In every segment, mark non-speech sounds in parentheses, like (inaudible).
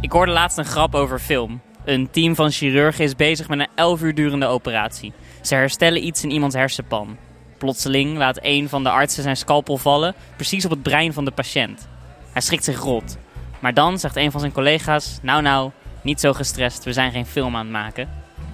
Ik hoorde laatst een grap over film. Een team van chirurgen is bezig met een 11 uur durende operatie. Ze herstellen iets in iemands hersenpan. Plotseling laat een van de artsen zijn scalpel vallen, precies op het brein van de patiënt. Hij schrikt zich rot. Maar dan zegt een van zijn collega's: Nou, nou, niet zo gestrest, we zijn geen film aan het maken.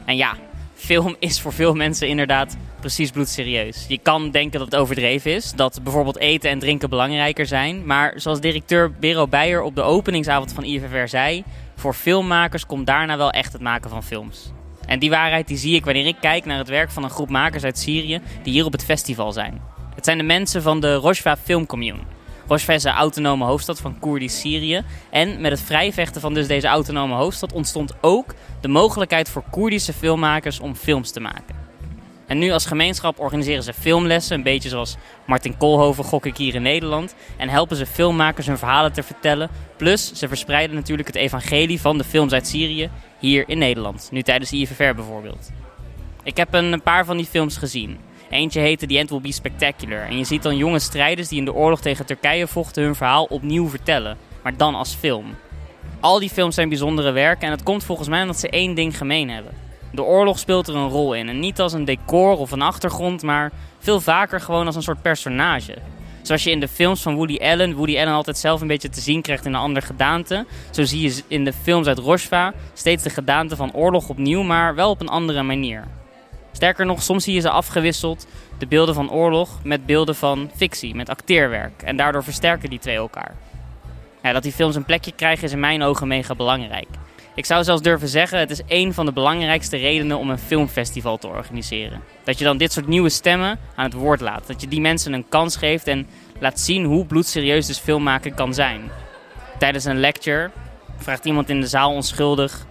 En ja, film is voor veel mensen inderdaad precies bloedserieus. Je kan denken dat het overdreven is, dat bijvoorbeeld eten en drinken belangrijker zijn. Maar zoals directeur Bero Beijer op de openingsavond van IFFR zei, voor filmmakers komt daarna wel echt het maken van films. En die waarheid die zie ik wanneer ik kijk naar het werk van een groep makers uit Syrië die hier op het festival zijn. Het zijn de mensen van de Rojva Film Commune. De autonome hoofdstad van Koerdisch Syrië. En met het vrijvechten van dus deze autonome hoofdstad ontstond ook de mogelijkheid voor Koerdische filmmakers om films te maken. En nu als gemeenschap organiseren ze filmlessen, een beetje zoals Martin Koolhoven gok ik hier in Nederland. En helpen ze filmmakers hun verhalen te vertellen. Plus ze verspreiden natuurlijk het evangelie van de films uit Syrië hier in Nederland. Nu tijdens de bijvoorbeeld. Ik heb een paar van die films gezien. Eentje heette The End Will Be Spectacular. En je ziet dan jonge strijders die in de oorlog tegen Turkije vochten hun verhaal opnieuw vertellen. Maar dan als film. Al die films zijn bijzondere werken en het komt volgens mij omdat ze één ding gemeen hebben. De oorlog speelt er een rol in. En niet als een decor of een achtergrond, maar veel vaker gewoon als een soort personage. Zoals je in de films van Woody Allen, Woody Allen altijd zelf een beetje te zien krijgt in een andere gedaante. Zo zie je in de films uit Rojva steeds de gedaante van oorlog opnieuw, maar wel op een andere manier. Sterker nog, soms zie je ze afgewisseld, de beelden van oorlog, met beelden van fictie, met acteerwerk. En daardoor versterken die twee elkaar. Ja, dat die films een plekje krijgen is in mijn ogen mega belangrijk. Ik zou zelfs durven zeggen, het is een van de belangrijkste redenen om een filmfestival te organiseren. Dat je dan dit soort nieuwe stemmen aan het woord laat. Dat je die mensen een kans geeft en laat zien hoe bloedserieus dus filmmaken kan zijn. Tijdens een lecture vraagt iemand in de zaal onschuldig: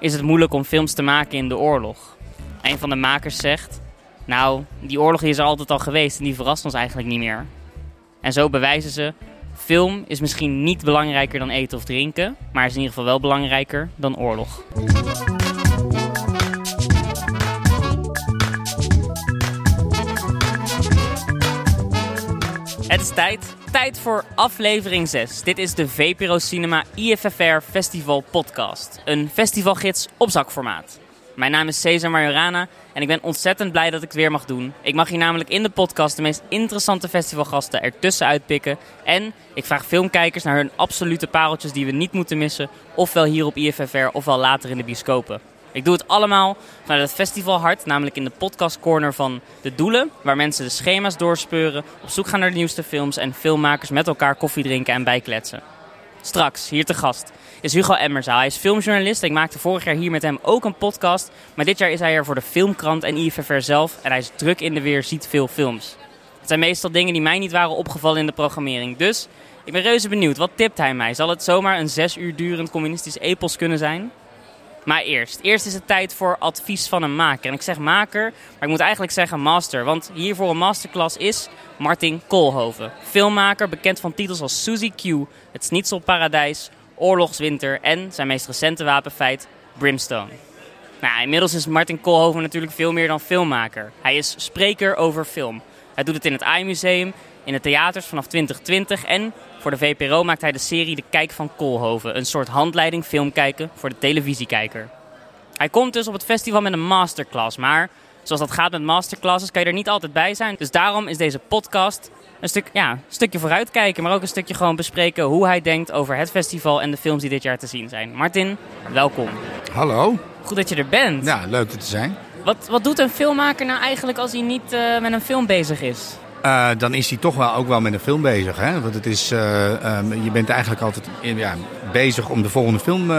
Is het moeilijk om films te maken in de oorlog? Een van de makers zegt: Nou, die oorlog is er altijd al geweest en die verrast ons eigenlijk niet meer. En zo bewijzen ze Film is misschien niet belangrijker dan eten of drinken, maar is in ieder geval wel belangrijker dan oorlog. Het is tijd. Tijd voor aflevering 6. Dit is de VPRO Cinema IFFR Festival Podcast. Een festivalgids op zakformaat. Mijn naam is Cesar Majorana en ik ben ontzettend blij dat ik het weer mag doen. Ik mag hier namelijk in de podcast de meest interessante festivalgasten ertussen uitpikken. En ik vraag filmkijkers naar hun absolute pareltjes die we niet moeten missen. Ofwel hier op IFFR ofwel later in de bioscopen. Ik doe het allemaal vanuit het festivalhart, namelijk in de podcastcorner van De Doelen. Waar mensen de schema's doorspeuren, op zoek gaan naar de nieuwste films en filmmakers met elkaar koffie drinken en bijkletsen. Straks, hier te gast, is Hugo Emmerzaal. Hij is filmjournalist. Ik maakte vorig jaar hier met hem ook een podcast. Maar dit jaar is hij er voor de Filmkrant en IFFR zelf. En hij is druk in de weer, ziet veel films. Het zijn meestal dingen die mij niet waren opgevallen in de programmering. Dus ik ben reuze benieuwd. Wat tipt hij mij? Zal het zomaar een zes uur durend communistisch epos kunnen zijn? Maar eerst. Eerst is het tijd voor advies van een maker. En ik zeg maker, maar ik moet eigenlijk zeggen master. Want hier voor een masterclass is Martin Koolhoven. Filmmaker, bekend van titels als Suzy Q, Het Schnitzelparadijs, Oorlogswinter en zijn meest recente wapenfeit Brimstone. Nou, inmiddels is Martin Koolhoven natuurlijk veel meer dan filmmaker. Hij is spreker over film. Hij doet het in het AI-museum, in de theaters vanaf 2020 en voor de VPRO maakt hij de serie De Kijk van Koolhoven, een soort handleiding filmkijken voor de televisiekijker. Hij komt dus op het festival met een masterclass, maar zoals dat gaat met masterclasses kan je er niet altijd bij zijn. Dus daarom is deze podcast een, stuk, ja, een stukje vooruitkijken, maar ook een stukje gewoon bespreken hoe hij denkt over het festival en de films die dit jaar te zien zijn. Martin, welkom. Hallo. Goed dat je er bent. Ja, leuk er te zijn. Wat, wat doet een filmmaker nou eigenlijk als hij niet uh, met een film bezig is? Uh, dan is hij toch wel ook wel met een film bezig. Hè? Want het is, uh, um, je bent eigenlijk altijd in, ja, bezig om de volgende film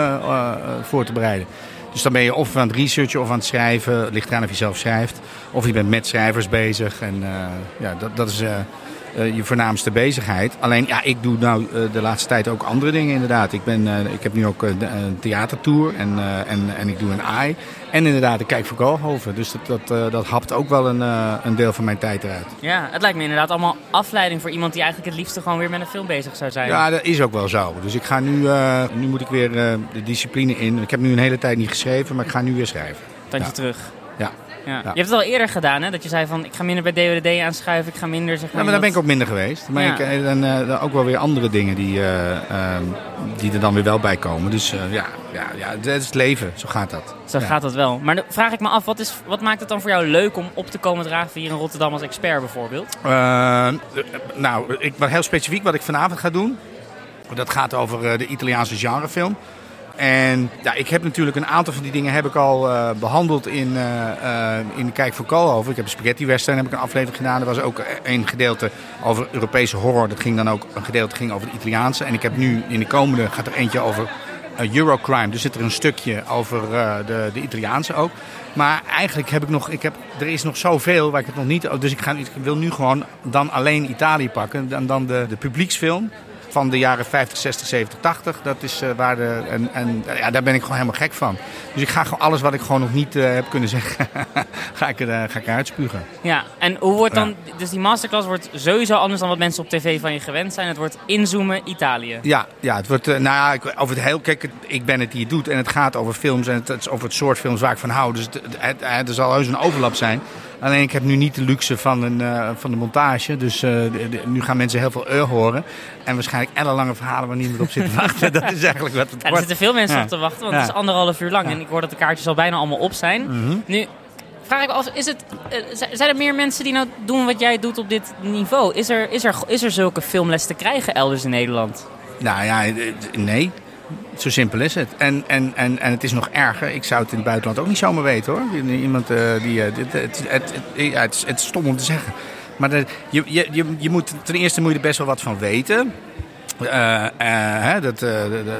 voor te bereiden. Dus dan ben je of aan het researchen of aan het schrijven. Ligt eraan of je zelf schrijft. Of je bent met schrijvers bezig. En ja, dat, dat is uh, je voornaamste bezigheid. Alleen, ja, ik doe nou uh, de laatste tijd ook andere dingen inderdaad. Ik, ben, uh, ik heb nu ook een theatertour en, en, en ik doe een AI. En inderdaad, ik kijk voor Koolhoven. Dus dat, dat, dat hapt ook wel een, een deel van mijn tijd eruit. Ja, het lijkt me inderdaad allemaal afleiding voor iemand die eigenlijk het liefste gewoon weer met een film bezig zou zijn. Ja, dat is ook wel zo. Dus ik ga nu, nu moet ik weer de discipline in. Ik heb nu een hele tijd niet geschreven, maar ik ga nu weer schrijven. Tandje ja. terug. Ja. Je hebt het al eerder gedaan, hè? Dat je zei van, ik ga minder bij DWD aanschuiven, ik ga minder, zeg maar... Ja, maar daar ben ik ook minder geweest. Maar Ja. ik, eh, dan, eh, dan ook wel weer andere dingen die, eh, ehm, die er dan weer wel bij komen. Dus ja, ja, ja, het is het leven. Zo gaat dat. Zo Ja. gaat dat wel. Maar dan vraag ik me af, wat, is, wat maakt het dan voor jou leuk om op te komen dragen hier in Rotterdam als expert bijvoorbeeld? Eh, nou, ik, wat heel specifiek wat ik vanavond ga doen. Dat gaat over de Italiaanse genrefilm. En ja, ik heb natuurlijk een aantal van die dingen heb ik al eh, behandeld in, eh, in Kijk voor Koolhoven. Ik heb een spaghetti western, heb ik een aflevering gedaan. Er was ook een gedeelte over Europese horror. Dat ging dan ook een gedeelte ging over de Italiaanse. En ik heb nu in de komende gaat er eentje over Eurocrime. Dus zit er een stukje over de, de Italiaanse ook. Maar eigenlijk heb ik nog, ik heb, er is nog zoveel waar ik het nog niet. Dus ik, ga, ik wil nu gewoon dan alleen Italië pakken. En dan de, de publieksfilm van de jaren 50, 60, 70, 80. Dat is eh, waar de. En, en ja, daar ben ik gewoon helemaal gek van. Dus ik ga gewoon alles wat ik gewoon nog niet eh, heb kunnen zeggen, (laughs) ga, ik er, eh, ga ik eruit spugen. Ja, en hoe wordt dan... Dus die masterclass wordt sowieso anders dan wat mensen op tv van je gewend zijn. Het wordt inzoomen Italië. Ja, ja het wordt. nou ja, ik, over het heel. Kijk, ik ben het die het doet. En het gaat over films. En het, het is over het soort films waar ik van hou. Dus het, het, het- het- er zal heus een overlap zijn. Alleen ik heb nu niet de luxe van, een, eh, van de montage. Dus eh, de- de- nu gaan mensen heel veel eur horen. En waarschijnlijk ellenlange verhalen waar niemand op zit te (laughs) wachten. Dat is eigenlijk wat het Ja, er wordt. zitten veel mensen Ja. op te wachten, want Ja. het is anderhalf uur lang. En ik hoor dat de kaartjes al bijna allemaal op zijn. Mhm. Nu, vraag ik me af, is het, eh, zijn er meer mensen die nou doen wat jij doet op dit niveau? Is er, is er, is er zulke filmles te krijgen elders in Nederland? Nou ja, nee. Zo simpel is het. En, en, en, en het is nog erger. Ik zou het in het buitenland ook niet zomaar weten hoor. Iemand eh, die. eh, het, het, het, het, is, het is stom om te zeggen. Maar de, je, je, je, moet, ten eerste moet je er best wel wat van weten. Eh, dat,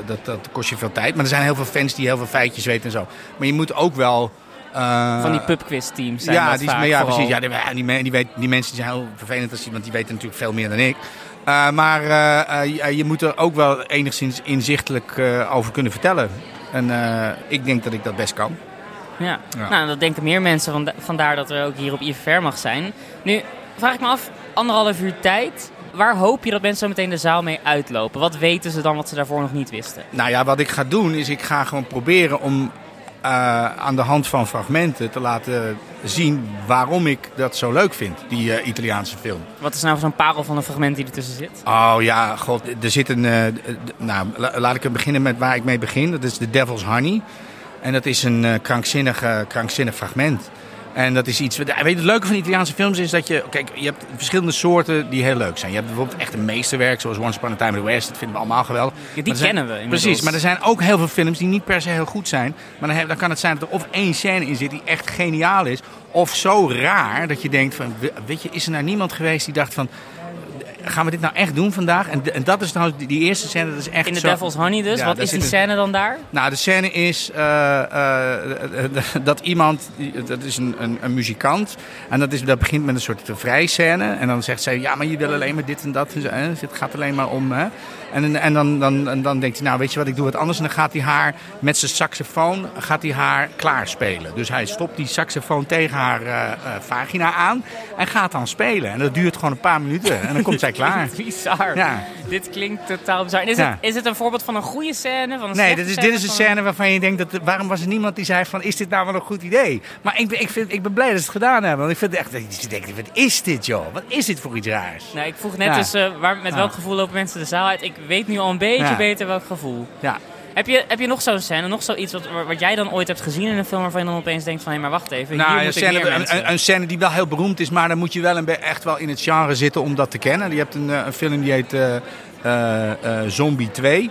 dat, dat kost je veel tijd. Maar er zijn heel veel fans die heel veel feitjes weten en zo. Maar je moet ook wel. Eh, Van die pubquiz teams zijn ja, dat die, vaak ja vooral. precies. Ja, die, die, weet- die mensen zijn heel vervelend, als die, want die weten natuurlijk veel meer dan ik. Eh, maar eh, je, je moet er ook wel enigszins inzichtelijk over kunnen vertellen. En ik denk dat ik dat best kan. Ja. Ja. nou dat denken meer mensen, vanda- vandaar dat er ook hier op IFR mag zijn. Nu, vraag ik me af, anderhalf uur tijd, waar hoop je dat mensen zo meteen de zaal mee uitlopen? Wat weten ze dan wat ze daarvoor nog niet wisten? Nou ja, wat ik ga doen is ik ga gewoon proberen om aan de hand van fragmenten te laten zien waarom ik dat zo leuk vind, die eh, Italiaanse film. Wat is nou zo'n parel van een fragment die ertussen zit? Oh ja, god, er zit een. eh, nou, la- laat ik beginnen met waar ik mee begin. Dat is The Devil's Honey. En dat is een eh, krankzinnig, eh, krankzinnig fragment. En dat is iets. Weet je, het leuke van Italiaanse films is dat je. Kijk, je hebt verschillende soorten die heel leuk zijn. Je hebt bijvoorbeeld echt een meesterwerk, zoals Once Upon a Time in the West. Dat vinden we allemaal geweldig. die zijn- kennen we inmiddels. Precies, maar er zijn ook heel veel films die niet per se heel goed zijn. Maar dan, heb- dan kan het zijn dat er of één scène in zit die echt geniaal is. Of zo raar dat je denkt van. we- Weet je, is er nou niemand geweest die dacht van. Gaan we dit nou echt doen vandaag? En, en dat is nou die, die eerste scène, dat is echt In de zo... Devil's Honey dus, Ja, wat is die scène dan daar? Nou, de scène is eh, eh, (laughs) dat iemand, dat is een, een, een muzikant. En dat, is, dat begint met een soort vrijscène. En dan zegt zij, ja, maar je wil alleen maar dit en dat. en zo, hè. Het gaat alleen maar om... Hè. En, en dan, dan, dan denkt hij, nou weet je wat, ik doe wat anders. En dan gaat hij haar met zijn saxofoon gaat hij haar klaarspelen. Dus hij stopt die saxofoon tegen haar eh, eh, vagina aan en gaat dan spelen. En dat duurt gewoon een paar minuten en dan komt zij klaar. (laughs) Bizar. Ja. Dit klinkt totaal bizar. En is, Ja. het, is het een voorbeeld van een goede scène? Van een Nee, dit is, dit is een scène waarvan je denkt, dat, waarom was er niemand die zei van, is dit nou wel een goed idee? Maar ik ben, ik vind, ik ben blij dat ze het gedaan hebben. Want ik vind echt, ik denk, wat is dit joh? Wat is dit voor iets raars? Nee, ik vroeg net Ja. dus, eh, waar, met welk gevoel lopen mensen de zaal uit? Ik weet nu al een beetje beter welk gevoel. Ja. Heb je, heb je nog zo'n scène, nog zoiets wat, wat jij dan ooit hebt gezien in een film waarvan je dan opeens denkt van, hé, maar wacht even, Nou, hier een moet ik scène, meer een, mensen. een, een scène die wel heel beroemd is, maar dan moet je wel een, echt wel in het genre zitten om dat te kennen. Je hebt een, eh, een film die heet eh, eh, Zombie 2.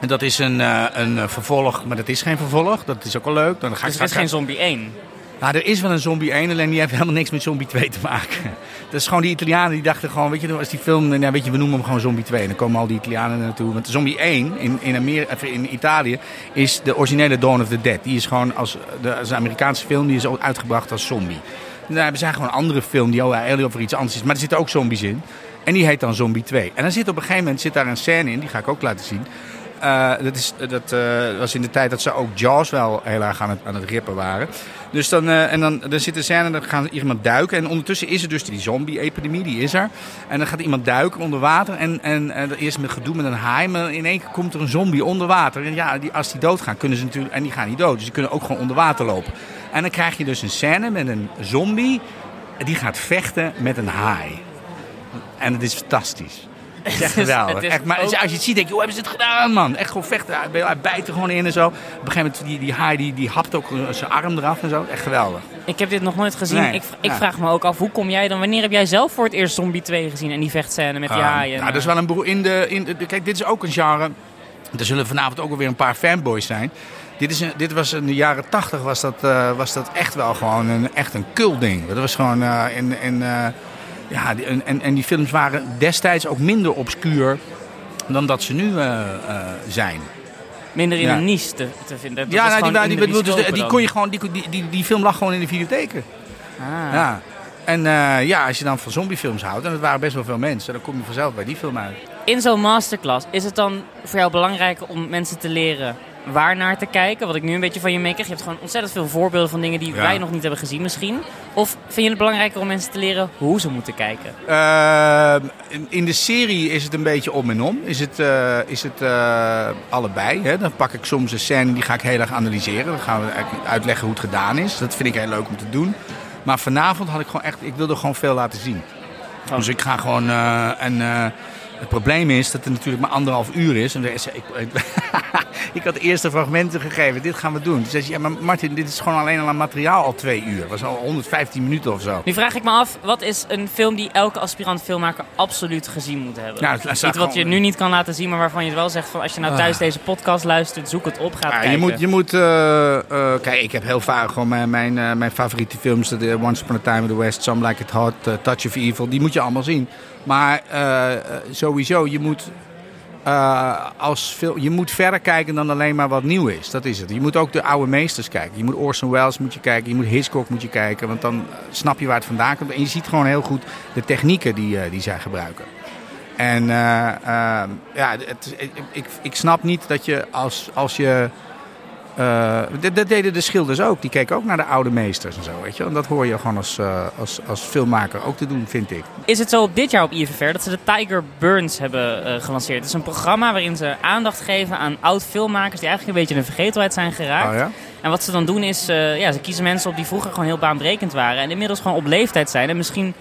En dat is een, een vervolg, maar dat is geen vervolg. Dat is ook wel leuk. Dan ga ik dus het is geen zombie 1. Nou, er is wel een zombie 1, alleen die heeft helemaal niks met zombie 2 te maken. Dat is gewoon die Italianen die dachten gewoon, weet je, als die film, nou, weet je, we noemen hem gewoon zombie 2. En dan komen al die Italianen naartoe. Want zombie 1 in, in, Amerika, in Italië is de originele Dawn of the Dead. Die is gewoon als, de, een Amerikaanse film, die is ook uitgebracht als zombie. En dan hebben ze gewoon een andere film die al over iets anders is. Maar er zitten ook zombies in. En die heet dan Zombie 2. En dan zit op een gegeven moment zit daar een scène in, die ga ik ook laten zien. Eh, dat is, dat eh, was in de tijd dat ze ook Jaws wel heel erg aan het, aan het rippen waren. Dus dan, eh, en dan, dan zit een scène, dan gaat iemand duiken. En ondertussen is er dus die zombie-epidemie, die is er. En dan gaat iemand duiken onder water. En, en, en eerst met gedoe met een haai. Maar in één keer komt er een zombie onder water. En ja, die, als die doodgaan, kunnen ze natuurlijk... En die gaan niet dood, dus die kunnen ook gewoon onder water lopen. En dan krijg je dus een scène met een zombie. Die gaat vechten met een haai. En het is fantastisch. (laughs) Het is geweldig. Echt, maar ook- als je het ziet, denk je, hoe hebben ze het gedaan, man? Echt gewoon vechten. Hij- bijt er gewoon in en zo. Op een gegeven moment, die, die haai die, die hapt ook zijn arm eraf en zo. Echt geweldig. Ik heb dit nog nooit gezien. Nee, ik, ik ja. vraag me ook af, hoe kom jij dan... Wanneer heb jij zelf voor het eerst Zombie 2 gezien en die vechtscène met die Ah, haaien? nou, dat is wel een broer in de, in de. Kijk, dit is ook een genre. Er zullen vanavond ook wel weer een paar fanboys zijn. Dit, is een, dit was in de jaren tachtig was dat, eh, was dat echt wel gewoon een, echt een ding. Dat was gewoon. eh in, in, eh, ja, en, en, die films waren destijds ook minder obscuur dan dat ze nu eh, eh, zijn. Minder in Ja. een niche te, te vinden. Dat ja, nou, die, die, de die, dus, die kon je gewoon, die, die, die, film lag gewoon in de videotheken. Ah. Ja. En eh, ja, als je dan van zombiefilms houdt, en het waren best wel veel mensen, dan kom je vanzelf bij die film uit. In zo'n masterclass, is het dan voor jou belangrijk om mensen te leren waar naar te kijken? Wat ik nu een beetje van je meekrijg. Je hebt gewoon ontzettend veel voorbeelden van dingen die Ja. wij nog niet hebben gezien misschien. Of vind je het belangrijker om mensen te leren hoe ze moeten kijken? Eh, in, in de serie is het een beetje om en om. Is het, eh, is het eh, allebei. Hè? Dan pak ik soms een scène die ga ik heel erg analyseren. Dan gaan we uitleggen hoe het gedaan is. Dat vind ik heel leuk om te doen. Maar vanavond had ik gewoon echt, ik wilde gewoon veel laten zien. Oh. Dus ik ga gewoon eh, en het probleem is dat het natuurlijk maar anderhalf uur is. En ik, ik, (laughs) ik had de eerste fragmenten gegeven. Dit gaan we doen. Toen zei ze, ja, maar Martin, dit is gewoon alleen al aan materiaal al twee uur. Het was al 115 minuten of zo. Nu vraag ik me af, wat is een film die elke aspirant filmmaker absoluut gezien moet hebben? Staat Niet wat je nu niet kan laten zien, maar waarvan je wel zegt van als je nou thuis Ah. deze podcast luistert, zoek het op, ga Ja, kijken. je moet, je moet eh, eh, kijk, ik heb heel vaak gewoon mijn, mijn, eh, mijn favoriete films. De Once Upon a Time in the West, Some Like It Hot, Touch of Evil. Die moet je allemaal zien. Maar eh, sowieso, je moet, eh, als veel, je moet verder kijken dan alleen maar wat nieuw is. Dat is het. Je moet ook de oude meesters kijken. Je moet Orson Welles moet je kijken. Je moet Hitchcock moet je kijken. Want dan snap je waar het vandaan komt. En je ziet gewoon heel goed de technieken die, eh, die zij gebruiken. En eh, eh, ja, het, ik, ik, ik snap niet dat je als, als je. Eh, dat, dat deden de schilders ook. Die keken ook naar de oude meesters en zo. Weet je? En dat hoor je gewoon als, eh, als, als filmmaker ook te doen, vind ik. Is het zo op dit jaar op IFFR dat ze de Tiger Burns hebben eh, gelanceerd? Het is een programma waarin ze aandacht geven aan oud-filmmakers die eigenlijk een beetje in de vergetelheid zijn geraakt. Oh, ja? En wat ze dan doen is, ja, ze kiezen mensen op die vroeger gewoon heel baanbrekend waren. En inmiddels gewoon op leeftijd zijn. En misschien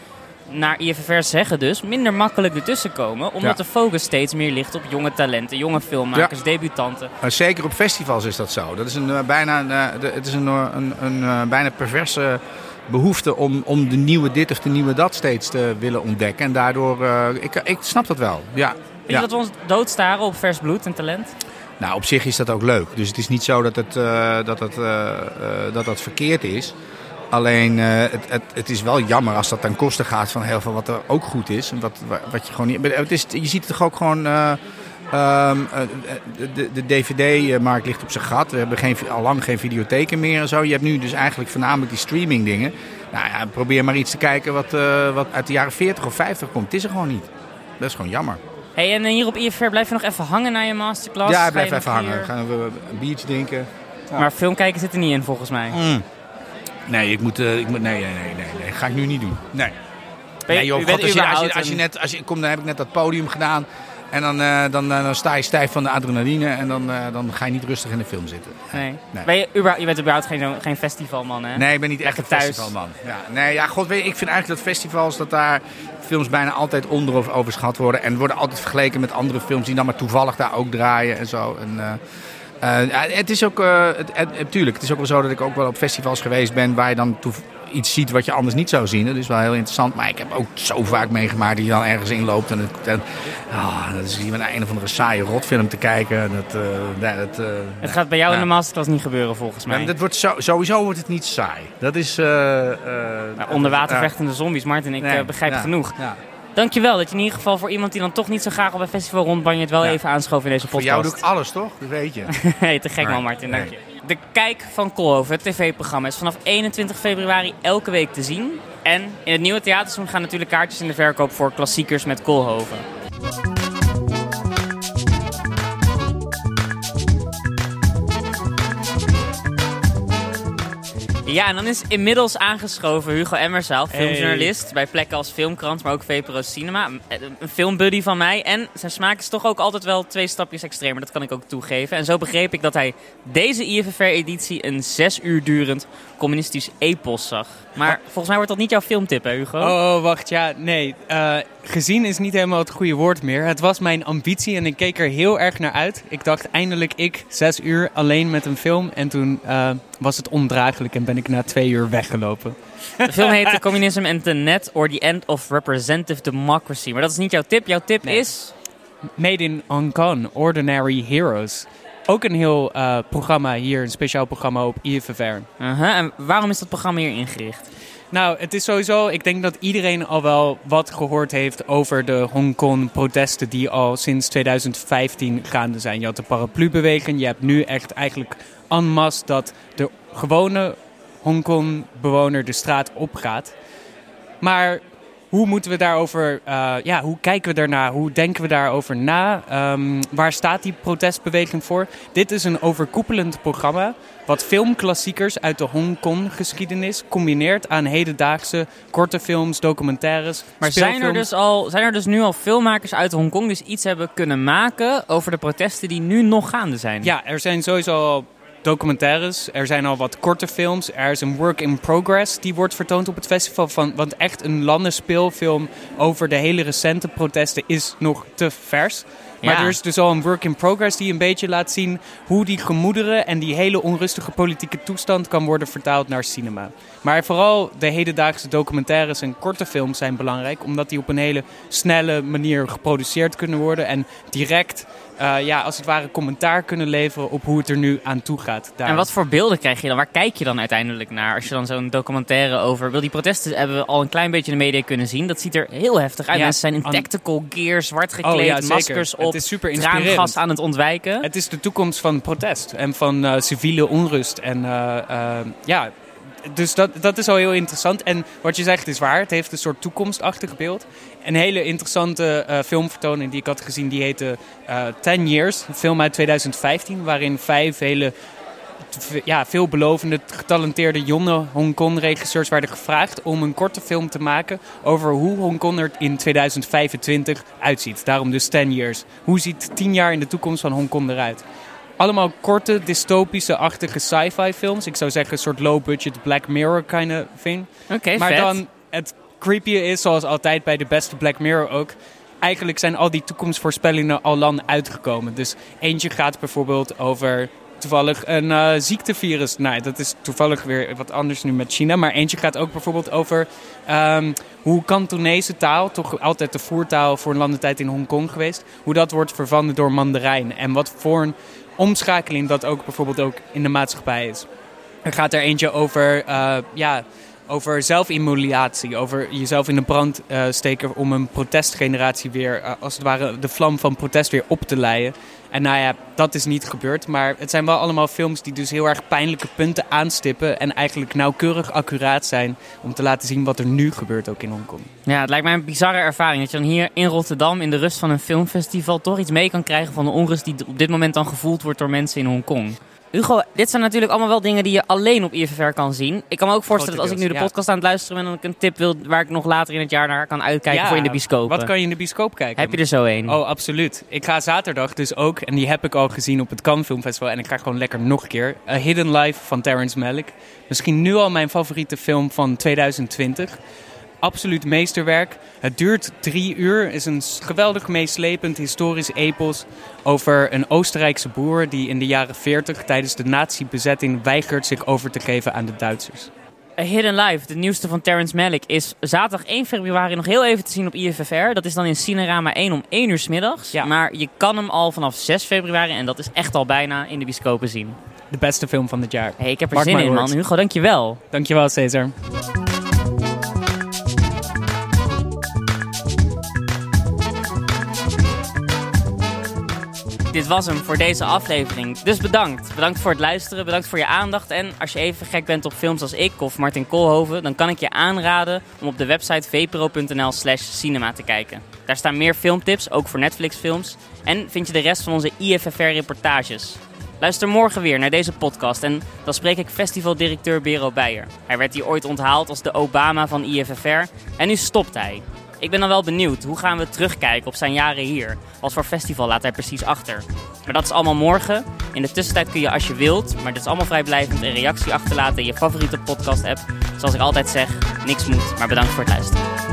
naar IFFR zeggen dus, minder makkelijk ertussen komen. Omdat Ja. de focus steeds meer ligt op jonge talenten, jonge filmmakers, debutanten. Maar zeker op festivals is dat zo. Dat is een, eh, bijna, eh, de- het is een, eh, een, een bijna perverse behoefte om, om de nieuwe dit of de nieuwe dat steeds te willen ontdekken. En daardoor, ik, ik snap dat wel. Ja. Ja. je dat we ons doodstaren op vers bloed en talent? Nou, op zich is dat ook leuk. Dus het is niet zo dat het, dat het, dat, dat verkeerd is. Alleen, eh, het, het, het is wel jammer als dat ten koste gaat van heel veel wat er ook goed is. En wat, wat je gewoon niet... Het is, je ziet het toch ook gewoon... eh, ehm, eh, de, de, DVD-markt ligt op zijn gat. We hebben geen, al lang geen videotheken meer en zo. Je hebt nu dus eigenlijk voornamelijk die streaming dingen. Nou ja, probeer maar iets te kijken wat, wat uit de jaren 40 of 50 komt. Het is er gewoon niet. Dat is gewoon jammer. Hey, en hier op IFR blijf je nog even hangen na je masterclass? ja, blijf even hangen. hier- Gaan we een biertje drinken. Maar filmkijken zit er niet in volgens mij. Mm. Nee, ik moet, eh, ik moet, nee, nee, nee, nee, nee, ga ik nu niet doen. Nee. Ben nee, joh, God, als, je, als, je, als je net, als je komt, dan heb ik net dat podium gedaan. En dan, eh, dan, eh, dan sta je stijf van de adrenaline en dan, dan ga je niet rustig in de film zitten. Nee. Nee. Ben je, je bent überhaupt geen, geen festivalman, hè? Nee, ik ben niet echt een thuis. festivalman. Ja, nee, ja, god, weet ik vind eigenlijk dat festivals, dat daar films bijna altijd onder of overschat worden. En worden altijd vergeleken met andere films die dan maar toevallig daar ook draaien en zo. En, eh, het is ook, eh, het, het, tuurlijk, het is ook wel zo dat ik ook wel op festivals geweest ben waar je dan iets ziet wat je anders niet zou zien. Dat is wel heel interessant. Maar ik heb ook zo vaak meegemaakt dat je dan ergens inloopt en, het, en ah, dat is hier een een of andere saaie rotfilm te kijken. Dat, dat, eh, Het gaat bij jou in de masterclass niet gebeuren, volgens mij. dat wordt zo, sowieso wordt het niet saai. Dat is... Nou, onder water ja. vechtende zombies, Martin, ik Nee, begrijp ja, genoeg. Dankjewel dat je in ieder geval voor iemand die dan toch niet zo graag op een festival rondbanje het wel Ja. even aanschoof in deze Voor jou podcast. doe ik alles, toch? Dat weet je. (laughs) hey, te gek man Martin, nee. dank je. De Kijk van Koolhoven, het tv-programma, is vanaf 21 februari elke week te zien. En in het nieuwe theaterseizoen gaan natuurlijk kaartjes in de verkoop voor klassiekers met Koolhoven. Ja, en dan is inmiddels aangeschoven Hugo Emmerzaal, filmjournalist bij plekken als Filmkrant, maar ook VPRO Cinema. Een filmbuddy van mij. En zijn smaak is toch ook altijd wel twee stapjes extremer, dat kan ik ook toegeven. En zo begreep ik dat hij deze IFFR-editie een zes uur durend communistisch epos zag. Maar volgens mij wordt dat niet jouw filmtip, hè Hugo? Oh, wacht, ja, nee. Uh, gezien is niet helemaal het goede woord meer. Het was mijn ambitie en ik keek er heel erg naar uit. Ik dacht eindelijk ik zes uur alleen met een film en toen uh, was het ondraaglijk en ben ik na twee uur weggelopen. De film heet (laughs) Communism and the Net or the End of Representative Democracy. Maar dat is niet jouw tip. Jouw tip nee. is... Made in Hong Kong, Ordinary Heroes. Ook een heel uh, programma hier, een speciaal programma op IFFR. Uh -huh. En waarom is dat programma hier ingericht? Nou, het is sowieso, ik denk dat iedereen al wel wat gehoord heeft over de Hongkong-protesten die al sinds 2015 gaande zijn. Je had de paraplu-beweging, je hebt nu echt eigenlijk en masse dat de gewone Hongkong-bewoner de straat opgaat. Maar hoe moeten we daarover, uh, ja, hoe kijken we daarna? Hoe denken we daarover na? Um, waar staat die protestbeweging voor? Dit is een overkoepelend programma wat filmklassiekers uit de Hongkong-geschiedenis combineert aan hedendaagse korte films, documentaires. Maar zijn er, dus al, zijn er dus nu al filmmakers uit Hongkong die iets hebben kunnen maken over de protesten die nu nog gaande zijn? Ja, er zijn sowieso al documentaires. Er zijn al wat korte films. Er is een work in progress die wordt vertoond op het festival. Van, want echt een landenspeelfilm over de hele recente protesten is nog te vers. Maar er is dus al een work in progress die een beetje laat zien hoe die gemoederen en die hele onrustige politieke toestand kan worden vertaald naar cinema. Maar vooral de hedendaagse documentaires en korte films zijn belangrijk, omdat die op een hele snelle manier geproduceerd kunnen worden en direct uh, ja, als het ware commentaar kunnen leveren op hoe het er nu aan toe gaat. Daar. En wat voor beelden krijg je dan? Waar kijk je dan uiteindelijk naar? Als je dan zo'n documentaire over... Wil die protesten hebben we al een klein beetje in de media kunnen zien. Dat ziet er heel heftig uit. Ja, Mensen zijn in tactical gear, zwart gekleed, oh, ja, maskers op. Het is super traangas aan het ontwijken. Het is de toekomst van protest en van uh, civiele onrust. En uh, ja, dus dat, dat is al heel interessant. En wat je zegt is waar. Het heeft een soort toekomstachtig beeld. Een hele interessante uh, filmvertoning die ik had gezien, die heette uh, Ten Years. Een film uit 2015, waarin vijf hele ja, veelbelovende, getalenteerde jonge Hongkong-regisseurs werden gevraagd om een korte film te maken over hoe Hongkong er in 2025 uitziet. Daarom dus 10 years. Hoe ziet 10 jaar in de toekomst van Hongkong eruit? Allemaal korte, dystopische-achtige sci-fi films. Ik zou zeggen een soort low-budget Black Mirror kind of thing. Oké, Maar vet. dan het creepy is, zoals altijd bij de beste Black Mirror ook... Eigenlijk zijn al die toekomstvoorspellingen al lang uitgekomen. Dus eentje gaat bijvoorbeeld over toevallig een uh, ziektevirus. Nou, dat is toevallig weer wat anders nu met China. Maar eentje gaat ook bijvoorbeeld over um, hoe Kantonese taal, toch altijd de voertaal voor een landentijd in Hongkong geweest, hoe dat wordt vervangen door Mandarijn. En wat voor een omschakeling dat ook bijvoorbeeld ook in de maatschappij is. Er gaat er eentje over, uh, ja, over zelfimmolatie, over jezelf in de brand uh, steken om een protestgeneratie weer, uh, als het ware, de vlam van protest weer op te leiden. En nou ja, dat is niet gebeurd. Maar het zijn wel allemaal films die dus heel erg pijnlijke punten aanstippen. En eigenlijk nauwkeurig accuraat zijn om te laten zien wat er nu gebeurt ook in Hongkong. Ja, het lijkt mij een bizarre ervaring. Dat je dan hier in Rotterdam in de rust van een filmfestival toch iets mee kan krijgen van de onrust die op dit moment dan gevoeld wordt door mensen in Hongkong. Hugo, dit zijn natuurlijk allemaal wel dingen die je alleen op IFFR kan zien. Ik kan me ook voorstellen dat als ik nu de podcast aan het luisteren ben... dan ik een tip wil waar ik nog later in het jaar naar kan uitkijken ja, voor in de bioscoop. Wat kan je in de bioscoop kijken? Heb je er zo een? Oh, absoluut. Ik ga zaterdag dus ook, en die heb ik al gezien op het Cannes Film Festival... en ik ga gewoon lekker nog een keer. A Hidden Life van Terrence Malick. Misschien nu al mijn favoriete film van 2020 absoluut meesterwerk. Het duurt drie uur, is een geweldig meeslepend historisch epos over een Oostenrijkse boer die in de jaren 40 tijdens de nazi-bezetting weigert zich over te geven aan de Duitsers. A Hidden Life, de nieuwste van Terrence Malick, is zaterdag 1 februari nog heel even te zien op IFFR. Dat is dan in Cinerama 1 om 1 uur s middags. Ja. Maar je kan hem al vanaf 6 februari, en dat is echt al bijna, in de bioscopen zien. De beste film van dit jaar. Hey, ik heb er Mark zin in, man. Hugo, dankjewel. Dankjewel, Cesar. Dit was hem voor deze aflevering. Dus bedankt. Bedankt voor het luisteren, bedankt voor je aandacht. En als je even gek bent op films als ik of Martin Koolhoven... dan kan ik je aanraden om op de website vpro.nl slash cinema te kijken. Daar staan meer filmtips, ook voor Netflix films. En vind je de rest van onze IFFR-reportages. Luister morgen weer naar deze podcast en dan spreek ik festivaldirecteur Bero Beijer. Hij werd hier ooit onthaald als de Obama van IFFR en nu stopt hij. Ik ben dan wel benieuwd, hoe gaan we terugkijken op zijn jaren hier? Wat voor festival laat hij precies achter? Maar dat is allemaal morgen. In de tussentijd kun je als je wilt, maar dit is allemaal vrijblijvend, een reactie achterlaten in je favoriete podcast app. Zoals ik altijd zeg, niks moet, maar bedankt voor het luisteren.